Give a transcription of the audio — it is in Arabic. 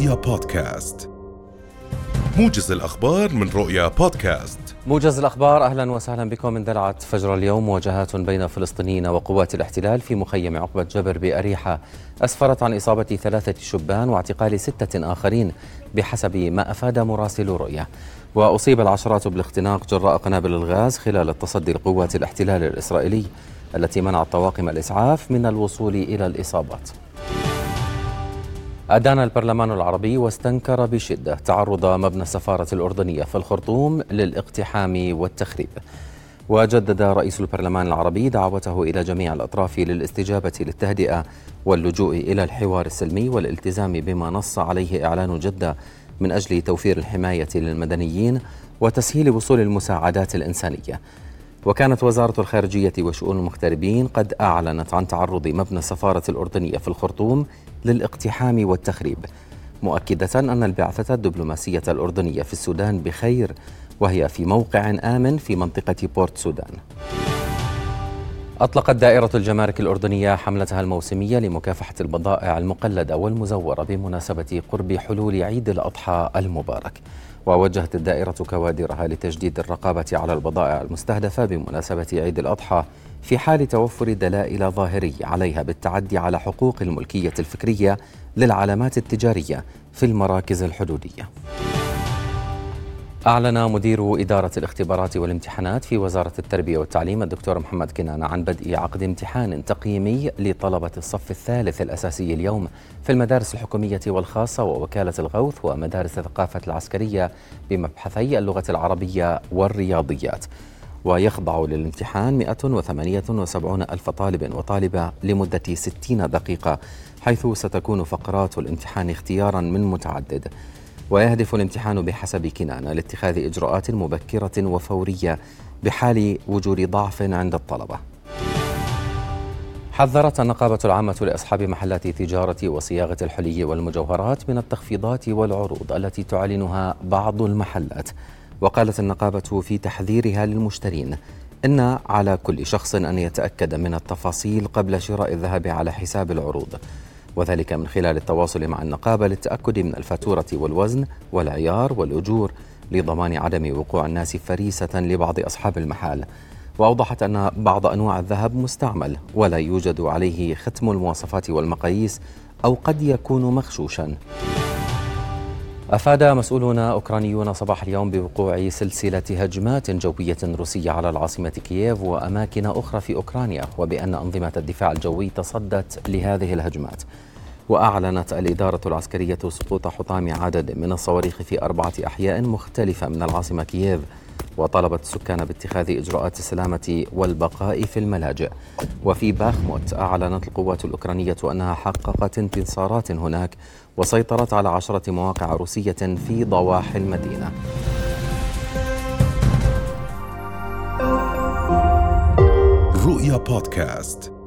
رؤيا بودكاست. موجز الأخبار من رؤيا بودكاست. موجز الأخبار أهلا وسهلا بكم اندلعت فجر اليوم. مواجهات بين فلسطينيين وقوات الاحتلال في مخيم عقبة جبر بأريحة أسفرت عن إصابة ثلاثة شبان واعتقال ستة آخرين بحسب ما أفاد مراسل رؤيا وأصيب العشرات بالاختناق جراء قنابل الغاز خلال التصدي لقوات الاحتلال الإسرائيلي التي منعت طواقم الإسعاف من الوصول إلى الإصابات. أدان البرلمان العربي واستنكر بشدة تعرض مبنى السفارة الأردنية في الخرطوم للاقتحام والتخريب. وجدد رئيس البرلمان العربي دعوته إلى جميع الأطراف للاستجابة للتهدئة واللجوء إلى الحوار السلمي والالتزام بما نص عليه إعلان جدة من أجل توفير الحماية للمدنيين وتسهيل وصول المساعدات الإنسانية. وكانت وزارة الخارجية وشؤون المغتربين قد أعلنت عن تعرض مبنى السفارة الأردنية في الخرطوم للاقتحام والتخريب مؤكدة أن البعثة الدبلوماسية الأردنية في السودان بخير وهي في موقع آمن في منطقة بورت سودان. أطلقت دائرة الجمارك الأردنية حملتها الموسمية لمكافحة البضائع المقلدة والمزورة بمناسبة قرب حلول عيد الأضحى المبارك ووجهت الدائرة كوادرها لتجديد الرقابة على البضائع المستهدفة بمناسبة عيد الأضحى في حال توفر دلائل ظاهرية عليها بالتعدي على حقوق الملكية الفكرية للعلامات التجارية في المراكز الحدودية. أعلن مدير إدارة الاختبارات والامتحانات في وزارة التربية والتعليم الدكتور محمد كنانة عن بدء عقد امتحان تقييمي لطلبة الصف الثالث الأساسي اليوم في المدارس الحكومية والخاصة ووكالة الغوث ومدارس الثقافة العسكرية بمبحثي اللغة العربية والرياضيات. ويخضع للامتحان 178 ألف طالب وطالبة لمدة 60 دقيقة حيث ستكون فقرات الامتحان اختيارا من متعدد ويهدف الامتحان بحسب كنانة لاتخاذ إجراءات مبكرة وفورية بحال وجود ضعف عند الطلبة. حذرت النقابة العامة لأصحاب محلات التجارة وصياغة الحلي والمجوهرات من التخفيضات والعروض التي تعلنها بعض المحلات. وقالت النقابة في تحذيرها للمشترين إن على كل شخص أن يتأكد من التفاصيل قبل شراء الذهب على حساب العروض. وذلك من خلال التواصل مع النقابة للتأكد من الفاتورة والوزن والعيار والأجور لضمان عدم وقوع الناس فريسة لبعض أصحاب المحال. وأوضحت أن بعض أنواع الذهب مستعمل ولا يوجد عليه ختم المواصفات والمقاييس أو قد يكون مغشوشا. أفاد مسؤولون أوكرانيون صباح اليوم بوقوع سلسلة هجمات جوية روسية على العاصمة كييف وأماكن أخرى في أوكرانيا وبأن أنظمة الدفاع الجوي تصدت لهذه الهجمات. وأعلنت الإدارة العسكرية سقوط حطام عدد من الصواريخ في أربعة أحياء مختلفة من العاصمة كييف وطالبت السكان باتخاذ إجراءات السلامة والبقاء في الملاجئ. وفي باخموت أعلنت القوات الأوكرانية أنها حققت انتصارات هناك وسيطرت على عشرة مواقع روسية في ضواحي المدينة. رؤيا بودكاست.